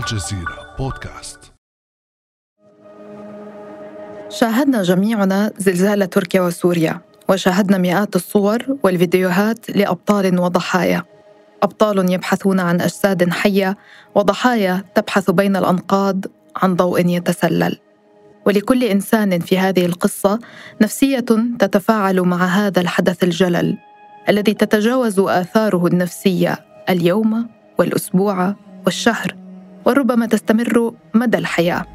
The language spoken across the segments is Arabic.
الجزيرة بودكاست. شاهدنا جميعنا زلزال تركيا وسوريا وشاهدنا مئات الصور والفيديوهات لأبطال وضحايا. أبطال يبحثون عن أجساد حية وضحايا تبحث بين الأنقاض عن ضوء يتسلل. ولكل إنسان في هذه القصة نفسية تتفاعل مع هذا الحدث الجلل الذي تتجاوز آثاره النفسية اليوم والأسبوع والشهر. وربما تستمر مدى الحياة.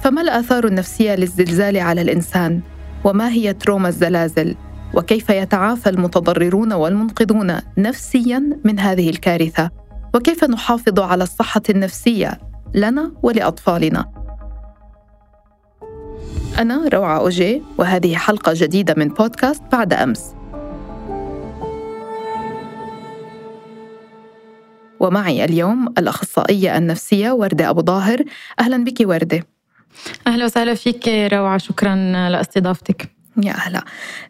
فما الآثار النفسية للزلزال على الإنسان؟ وما هي تروما الزلازل؟ وكيف يتعافى المتضررون والمنقذون نفسيا من هذه الكارثة؟ وكيف نحافظ على الصحة النفسية لنا ولأطفالنا؟ أنا روعة أوجي وهذه حلقة جديدة من بودكاست بعد أمس. ومعي اليوم الأخصائية النفسية وردة أبو ظاهر أهلا بك وردة. أهلا وسهلا فيك روعة. شكرا لاستضافتك. يا أهلا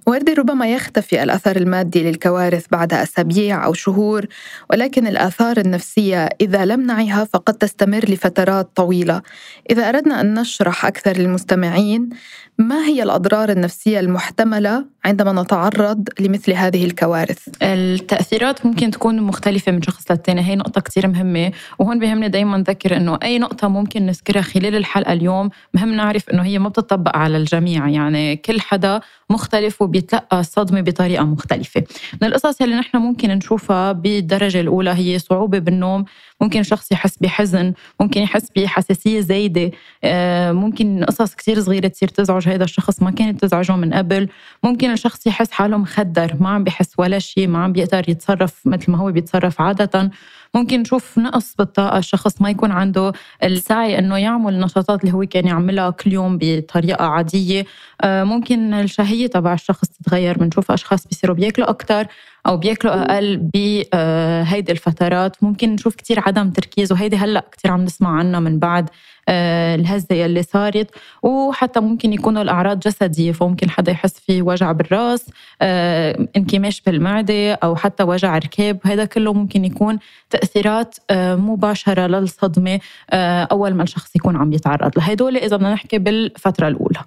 وردة ربما يختفي الأثر المادي للكوارث بعد أسابيع أو شهور ولكن الآثار النفسية إذا لم نعيها فقد تستمر لفترات طويلة. إذا أردنا أن نشرح أكثر للمستمعين ما هي الأضرار النفسية المحتملة عندما نتعرض لمثل هذه الكوارث؟ التأثيرات ممكن تكون مختلفة من شخص للتاني هي نقطة كتير مهمة. وهون بيهمني دايما نذكر إنه أي نقطة ممكن نذكرها خلال الحلقة اليوم مهم نعرف إنه هي ما بتطبق على الجميع. يعني كل حدا مختلف وبيتلقى الصدمة بطريقة مختلفة. من القصص اللي نحن ممكن نشوفها بالدرجة الأولى هي صعوبة بالنوم. ممكن شخص يحس بحزن ممكن يحس بحساسية زايدة. آه، ممكن قصص كتير صغيرة تصير تزعج هذا الشخص ما كانت تزعجه من قبل. ممكن الشخص يحس حاله مخدر ما عم بيحس ولا شيء ما عم بيقدر يتصرف مثل ما هو بيتصرف عادة. ممكن نشوف نقص بالطاقة الشخص ما يكون عنده السعي إنه يعمل النشاطات اللي هو كان يعملها كل يوم بطريقة عادية. آه، ممكن الشهية تبع الشخص تتغير بنشوف أشخاص بيصيروا بياكلوا أكثر أو بياكلوا أقل بهيدي الفترات. ممكن نشوف كتير عدم تركيز وهيدي هلأ كتير عم نسمع عنها من بعد آه، الهزة يلي صارت. وحتى ممكن يكونوا الأعراض جسدية فممكن حدا يحس في وجع بالرأس آه، انكماش بالمعدة أو حتى وجع ركاب. هذا كله ممكن يكون تأثيرات آه، مباشرة للصدمة أول ما الشخص يكون عم يتعرض لهدول إذا بدنا نحكي بالفترة الأولى.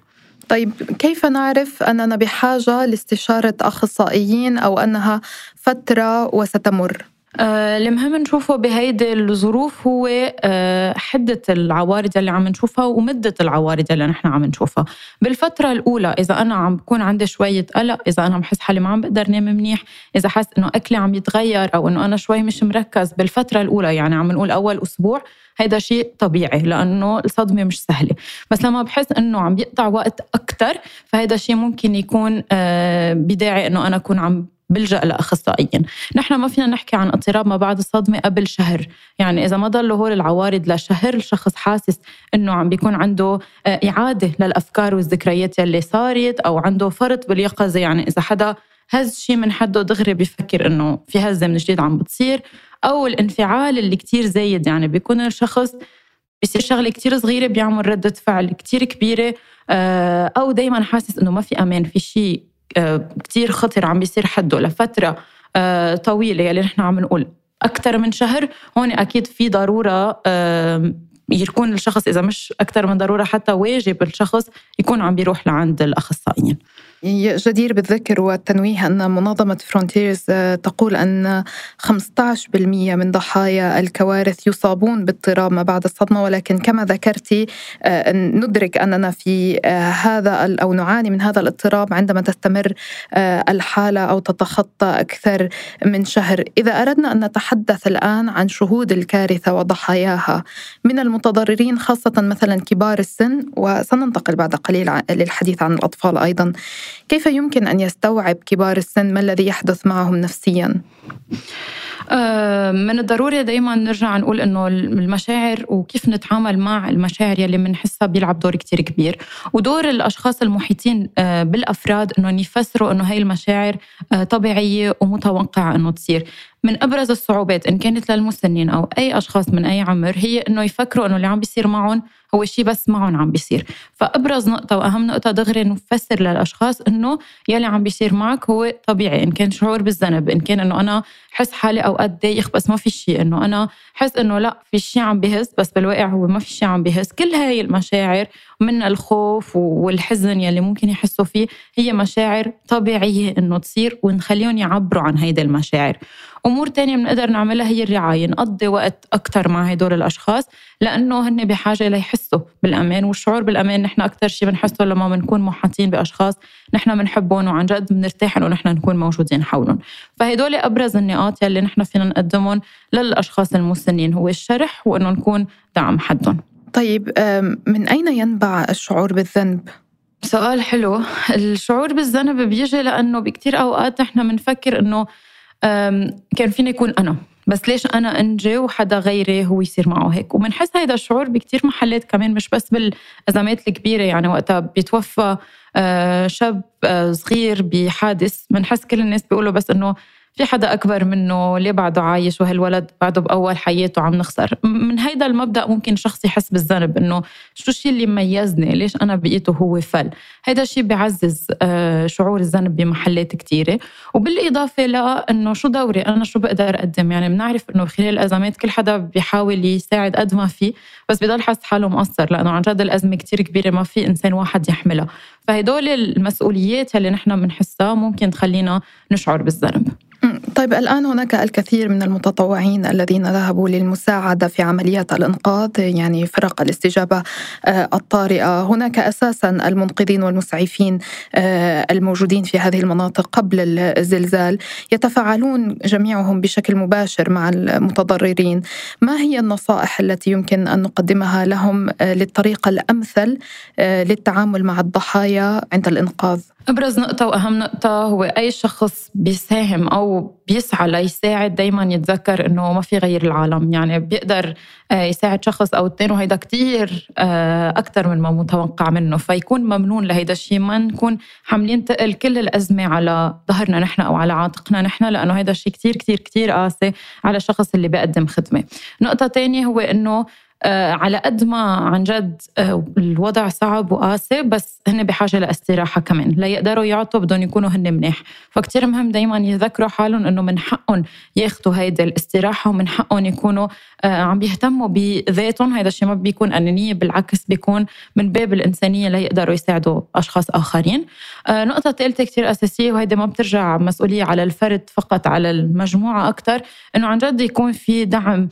طيب كيف نعرف أننا بحاجة لاستشارة أخصائيين أو أنها فترة وستمر؟ آه المهم نشوفه بهيدي الظروف هو آه حدة العوارض اللي عم نشوفها ومدة العوارض اللي نحن عم نشوفها. بالفترة الأولى إذا أنا عم بكون عندي شوية قلق إذا أنا بحس حالي ما عم بقدر نام منيح إذا حس إنه أكلي عم يتغير أو إنه أنا شوي مش مركز بالفترة الأولى يعني عم نقول أول أسبوع هيدا شيء طبيعي لأنه الصدمة مش سهلة. بس لما بحس إنه عم بيقطع وقت أكتر فهيدا شيء ممكن يكون آه بداعي إنه أنا أكون عم بلجأ لأخصائيين. نحن ما فينا نحكي عن اضطراب ما بعد الصدمة قبل شهر. يعني إذا ما ضلوا هول العوارض لشهر الشخص حاسس إنه عم بيكون عنده آه، إعادة للأفكار والذكريات اللي صارت أو عنده فرط باليقظة. يعني إذا حدا هز شيء من حده دغري بيفكر إنه في هزة من جديد عم بتصير. أو الانفعال اللي كتير زايد. يعني بيكون الشخص بيصير شغلة كتير صغيرة بيعمل ردة فعل كتير كبيرة آه، أو دايما حاسس إنه ما في أمان في شيء كتير خطر عم بيصير حده لفترة آه، طويلة يلي نحن عم نقول. أكثر من شهر هون أكيد في ضرورة يكون الشخص إذا مش أكثر من ضرورة حتى واجب الشخص يكون عم بيروح لعند الأخصائيين. جدير بالذكر والتنويه أن منظمة فرونتيرز آه، تقول أن 15% من ضحايا الكوارث يصابون باضطراب ما بعد الصدمة ولكن كما ذكرتي آه، ندرك أننا في آه، هذا أو نعاني من هذا الاضطراب عندما تستمر الحالة أو تتخطى أكثر من شهر. إذا أردنا أن نتحدث الآن عن شهود الكارثة وضحاياها من المتضررين خاصة مثلا كبار السن وسننتقل بعد قليل للحديث عن الأطفال أيضا. كيف يمكن أن يستوعب كبار السن ما الذي يحدث معهم نفسياً؟ آه، من الضروري دايما نرجع نقول إنه المشاعر وكيف نتعامل مع المشاعر يلي بنحسها بيلعب دور كتير كبير. ودور الأشخاص المحيطين آه، بالأفراد انه يفسروا إنه هاي المشاعر آه، طبيعية ومتوقعة إنه تصير. من أبرز الصعوبات إن كانت للمسنين أو أي أشخاص من أي عمر هي إنه يفكروا إنه اللي عم بيصير معهم هو شيء بس معهم عم بيصير. فأبرز نقطة وأهم نقطة دغري نفسر للأشخاص إنه يلي عم بيصير معك هو طبيعي إن كان شعور بالذنب إن كان إنه أنا حس حالي أوقات دايخ بس ما في شيء إنه أنا حس إنه لا في شيء عم بهز بس بالواقع هو ما في شيء عم بهز. كل هاي المشاعر من الخوف والحزن يلي ممكن يحسوا فيه هي مشاعر طبيعية إنه تصير ونخليهم يعبروا عن هيدي المشاعر. أمور تانية بنقدر نعملها هي الرعاية نقضي وقت أكثر مع هدول الأشخاص لأنه هن بحاجة ليحسوا بالأمان والشعور بالأمان. نحن أكثر شيء بنحسه لما بنكون محاطين بأشخاص نحن بنحبهم وعن جد بنرتاح إنه نحن نكون موجودين حولهم. فهدول أبرز النقاط يلي نحن فينا نقدمهم للأشخاص المسنين هو الشرح وإنه نكون دعم حدهم. طيب من أين ينبع الشعور بالذنب؟ سؤال حلو. الشعور بالذنب بيجي لأنه بكتير أوقات نحن بنفكر إنه كان فيني يكون أنا. بس ليش أنا أنجي وحدا غيري هو يصير معه هيك؟ وبنحس هيدا الشعور بكتير محلات كمان مش بس بالأزمات الكبيرة. يعني وقتها بيتوفى آه، شاب آه، صغير بحادث. بنحس كل الناس بيقولوا بس إنه في حدا أكبر منه ليه بعده عايش وهالولد بعده بأول حياته عم نخسر؟ من هيدا المبدأ ممكن شخص يحس بالذنب إنه شو الشيء اللي ميزني؟ ليش أنا بقيته هو فل؟ هيدا الشيء بيعزز آه، شعور الذنب بمحلات كتيرة. وبالإضافة لأنه شو دوري أنا شو بقدر أقدم؟ يعني بنعرف إنه خلال الأزمات كل حدا بيحاول يساعد قد ما فيه بس بضل حاسس حاله مقصر لأنه عن جد الأزمة كتير كبيرة ما في إنسان واحد يحملها. فهدول المسؤوليات اللي نحن بنحسها ممكن تخلينا نشعر بالذنب. طيب الآن هناك الكثير من المتطوعين الذين ذهبوا للمساعدة في عمليات الإنقاذ يعني فرق الاستجابة آه، الطارئة. هناك أساسا المنقذين والمسعفين آه، الموجودين في هذه المناطق قبل الزلزال. يتفاعلون جميعهم بشكل مباشر مع المتضررين. ما هي النصائح التي يمكن أن نقدمها لهم آه، للطريقة الأمثل للتعامل مع الضحايا عند الإنقاذ؟ أبرز نقطة وأهم نقطة هو أي شخص بيساهم أو بيسعى ليساعد دايما يتذكر إنه ما في غير العالم. يعني بيقدر آه، يساعد شخص أو اثنين وهيدا كتير آه، أكثر من ما متوقع منه. فيكون ممنون لهيدا الشيء. ما نكون حاملين تقل كل الأزمة على ظهرنا نحن أو على عاتقنا نحن لأنه هيدا الشيء كتير كتير كتير قاسي على الشخص اللي بيقدم خدمة. نقطة تانية هو آه، على قد ما عن جد آه، الوضع صعب وقاسي بس هن بحاجة لاستراحة كمان. ليقدروا يعطوا بدهم يكونوا هن منيح. فكتير مهم دايما يذكروا حالهم إنه من حقهم ياخذوا هيدي الاستراحة ومن حقهم يكونوا آه، عم بيهتموا بذاتهم. هذا الشيء ما بيكون أنانية بالعكس بيكون من باب الإنسانية ليقدروا يساعدوا أشخاص آخرين. نقطة ثالثة كثير أساسية وهيدي ما بترجع مسؤولية على الفرد فقط على المجموعة أكثر إنه عن جد يكون في دعم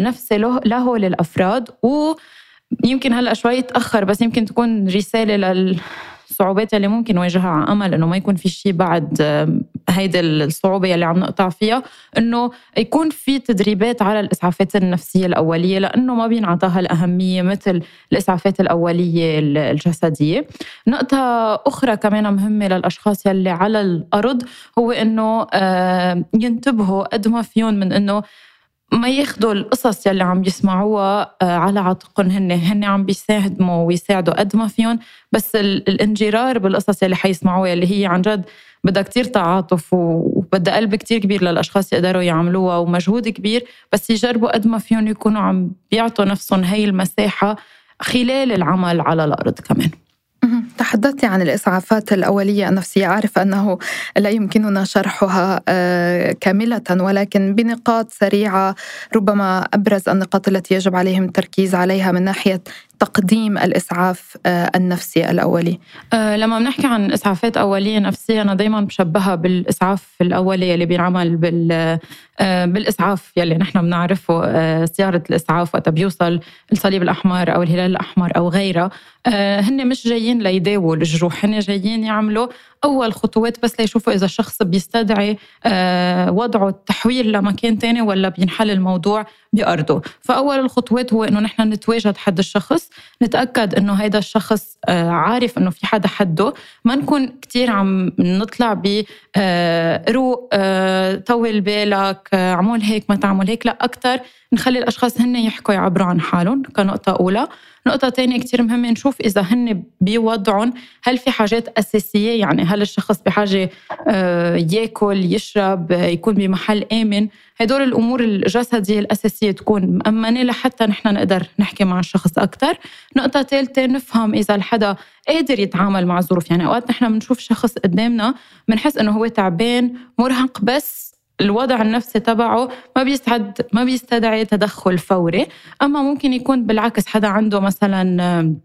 نفسي له له للأفراد ويمكن هلأ شوي تاخر بس يمكن تكون رسالة للصعوبات اللي ممكن نواجهها على أمل إنه ما يكون في شيء بعد هيدي الصعوبة اللي عم نقطع فيها إنه يكون في تدريبات على الإسعافات النفسية الأولية لأنه ما بينعطاها الأهمية مثل الإسعافات الأولية الجسدية. نقطة أخرى كمان مهمة للأشخاص يلي على الأرض هو إنه آه، ينتبهوا قد ما فيهم من إنه ما ياخذوا القصص يلي عم يسمعوها آه، على عاتقهم هن هن عم بيساهموا ويساعدوا قد ما فيهم. بس الانجرار بالقصص يلي حيسمعوها يلي هي عن جد بدها كتير تعاطف وبدها قلب كتير كبير للأشخاص يقدروا يعملوها ومجهود كبير. بس يجربوا قد ما فيهم يكونوا عم بيعطوا نفسهم هي المساحة خلال العمل على الأرض كمان. تحدثت عن الإسعافات الأولية النفسية. أعرف أنه لا يمكننا شرحها آه، كاملة ولكن بنقاط سريعة ربما أبرز النقاط التي يجب عليهم التركيز عليها من ناحية تقديم الإسعاف آه، النفسي الأولي؟ أه لما بنحكي عن إسعافات أولية نفسية أنا دايما بشبهها بالإسعاف الأولي اللي بينعمل بال أه بالإسعاف يلي نحن بنعرفه سيارة الإسعاف وقت بيوصل الصليب الأحمر أو الهلال الأحمر أو غيرها. أه هن مش جايين ليداووا الجروح هن جايين يعملوا أول خطوات بس ليشوفوا إذا الشخص بيستدعي آه، وضعه التحويل لمكان تاني ولا بينحل الموضوع بأرضه. فأول الخطوات هو إنه نحن نتواجد حد الشخص نتأكد إنه هيدا الشخص آه، عارف إنه في حدا حده. ما نكون كتير عم نطلع ب آه، روق طول بالك عمول هيك ما تعمل هيك. لا أكتر نخلي الأشخاص هن يحكوا يعبروا عن حالهم كنقطة أولى. نقطة تانية كتير مهمة نشوف إذا هن بوضعهم هل في حاجات أساسية؟ يعني هل الشخص بحاجة يأكل يشرب يكون بمحل آمن؟ هدول الأمور الجسدية الأساسية تكون مأمنة لحتى نحن نقدر نحكي مع الشخص أكثر نقطة ثالثة نفهم إذا الحدا قادر يتعامل مع الظروف. يعني أوقات نحن بنشوف شخص قدامنا بنحس إنه هو تعبان مرهق بس الوضع النفسي تبعه ما بيستعد ما بيستدعي تدخل فوري. أما ممكن يكون بالعكس حدا عنده مثلا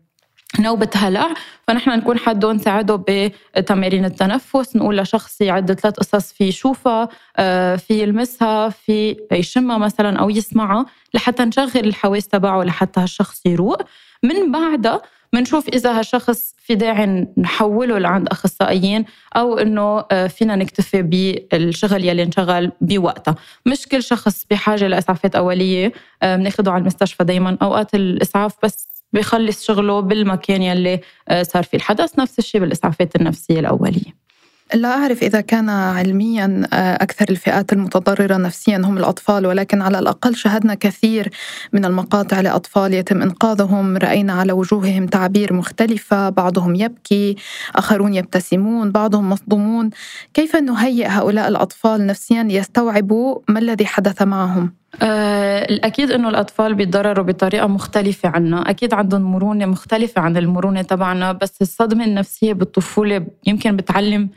نوبة هلع فنحن نكون حده نساعده بتمارين التنفس نقول لشخص يعد ثلاث قصص في يشوفها آه، في يلمسها في يشمها مثلا أو يسمعها لحتى نشغل الحواس تبعه لحتى هالشخص يروق. من بعدها بنشوف إذا هالشخص في داعي نحوله لعند أخصائيين أو إنه آه، فينا نكتفي بالشغل يلي انشغل بوقتها. مش كل شخص بحاجة لإسعافات أولية آه، بناخده على المستشفى دائما أوقات الإسعاف بس بيخلص شغله بالمكان يلي آه، صار فيه الحدث نفس الشيء بالإسعافات النفسية الأولية. لا أعرف إذا كان علميا آه، أكثر الفئات المتضررة نفسيا هم الأطفال ولكن على الأقل شهدنا كثير من المقاطع لأطفال يتم إنقاذهم. رأينا على وجوههم تعابير مختلفة بعضهم يبكي آخرون يبتسمون بعضهم مصدومون. كيف نهيئ هؤلاء الأطفال نفسيا ليستوعبوا ما الذي حدث معهم؟ أه الأكيد إنه الأطفال بيتضرروا بطريقة مختلفة عنا أكيد عندهم مرونة مختلفة عن المرونة تبعنا بس الصدمة النفسية بالطفولة يمكن بتعلم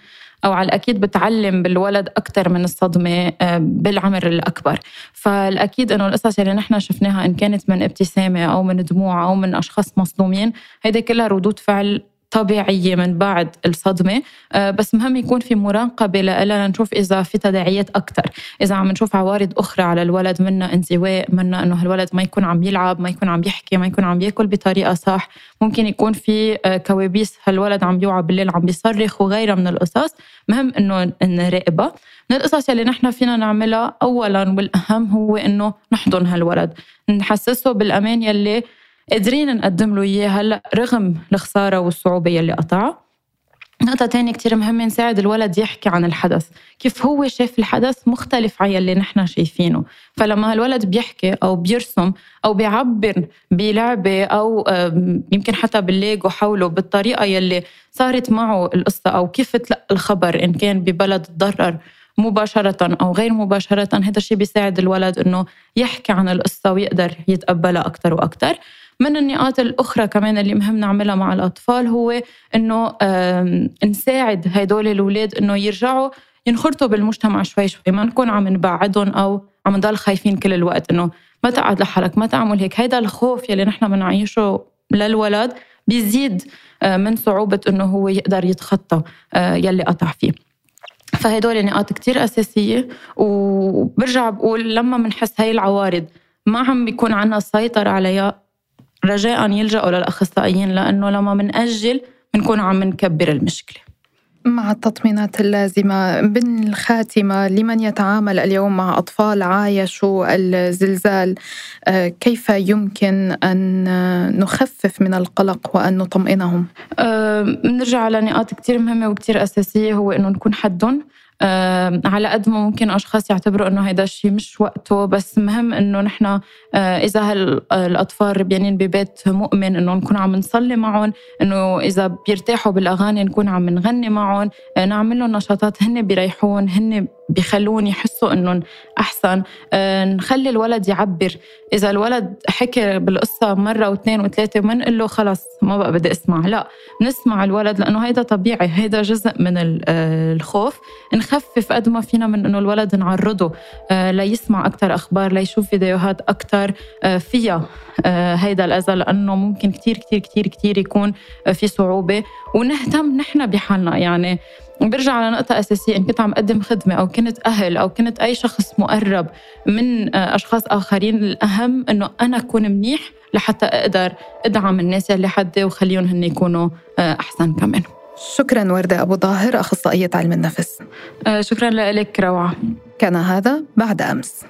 أو على الأكيد بتعلم بالولد أكثر من الصدمة آه، بالعمر الأكبر. فالأكيد إنه القصص اللي نحن شفناها إن كانت من ابتسامة أو من دموع أو من أشخاص مصدومين هيدي كلها ردود فعل طبيعية من بعد الصدمة. آه، بس مهم يكون في مراقبة لنا نشوف إذا في تداعيات أكثر إذا عم نشوف عوارض أخرى على الولد منا انزواء منا إنه هالولد ما يكون عم يلعب ما يكون عم يحكي ما يكون عم يأكل بطريقة صح. ممكن يكون في آه، كوابيس هالولد عم يوعى بالليل عم بيصرخ وغيرها من القصص. مهم إنه نراقبها. من القصص اللي نحن فينا نعملها أولا والأهم هو إنه نحضن هالولد. نحسسه بالأمان يلي قادرين نقدم له اياه هلأ رغم الخسارة والصعوبه يلي قطعها. نقطة تانية كتير مهمة نساعد الولد يحكي عن الحدث. كيف هو شاف الحدث مختلف عن يلي نحن شايفينه. فلما الولد بيحكي أو بيرسم أو بيعبر بلعبة أو يمكن حتى بالليجو حوله بالطريقة يلي صارت معه القصة أو كيف تلقى الخبر إن كان ببلد تضرر مباشرة أو غير مباشرة هذا الشيء بيساعد الولد إنه يحكي عن القصة ويقدر يتقبلها أكثر وأكثر من النقاط الأخرى كمان اللي مهم نعملها مع الأطفال هو إنه نساعد هدول الأولاد إنه يرجعوا ينخرطوا بالمجتمع شوي شوي ما نكون عم نبعدهم أو عم نضل خايفين كل الوقت إنه ما تقعد لحالك ما تعمل هيك. هيدا الخوف يلي نحن بنعيشه للولد بيزيد من صعوبة إنه هو يقدر يتخطى يلي قطع فيه. فهدول نقاط كتير أساسية وبرجع بقول لما بنحس هاي العوارض ما عم بيكون عنا سيطرة عليها رجاء يلجأوا للأخصائيين لأنه لما منأجل بنكون عم نكبر المشكلة مع التطمينات اللازمة بالخاتمة لمن يتعامل اليوم مع أطفال عايشوا الزلزال آه، كيف يمكن أن نخفف من القلق وأن نطمئنهم؟ بنرجع على نقاط كتير مهمة وكتير أساسية هو أنه نكون حدهم على قد ما ممكن أشخاص يعتبروا إنه هيدا الشيء مش وقته بس مهم إنه نحن آه، إذا هالاطفال ربيانين ببيت مؤمن إنه نكون عم نصلي معهم إنه إذا بيرتاحوا بالأغاني نكون عم نغني معهم آه، نعمل لهم نشاطات هن بيريحون هن بيخلون يحسوا إنهم أحسن. آه، نخلي الولد يعبر. إذا الولد حكى بالقصة مرة وإثنين وثلاثة ما نقول له خلص ما بقى بدي أسمع. لا نسمع الولد لأنه هيدا طبيعي هيدا جزء من الخوف. نخفف قد ما فينا من إنه الولد نعرضه آه، ليسمع أكثر أخبار ليشوف فيديوهات أكثر آه، فيها آه، هيدا الاذى لأنه ممكن كثير كثير كثير كثير يكون في صعوبة. ونهتم نحن بحالنا يعني برجع على نقطة أساسية إن كنت عم أقدم خدمة أو كنت أهل أو كنت أي شخص مقرب من أشخاص آخرين الأهم إنه أنا أكون منيح لحتى أقدر أدعم الناس اللي حدي وخليهم هن يكونوا أحسن كمان. شكرا وردة أبو ظاهر أخصائية علم النفس. شكرا لك روعة. كان هذا بعد أمس.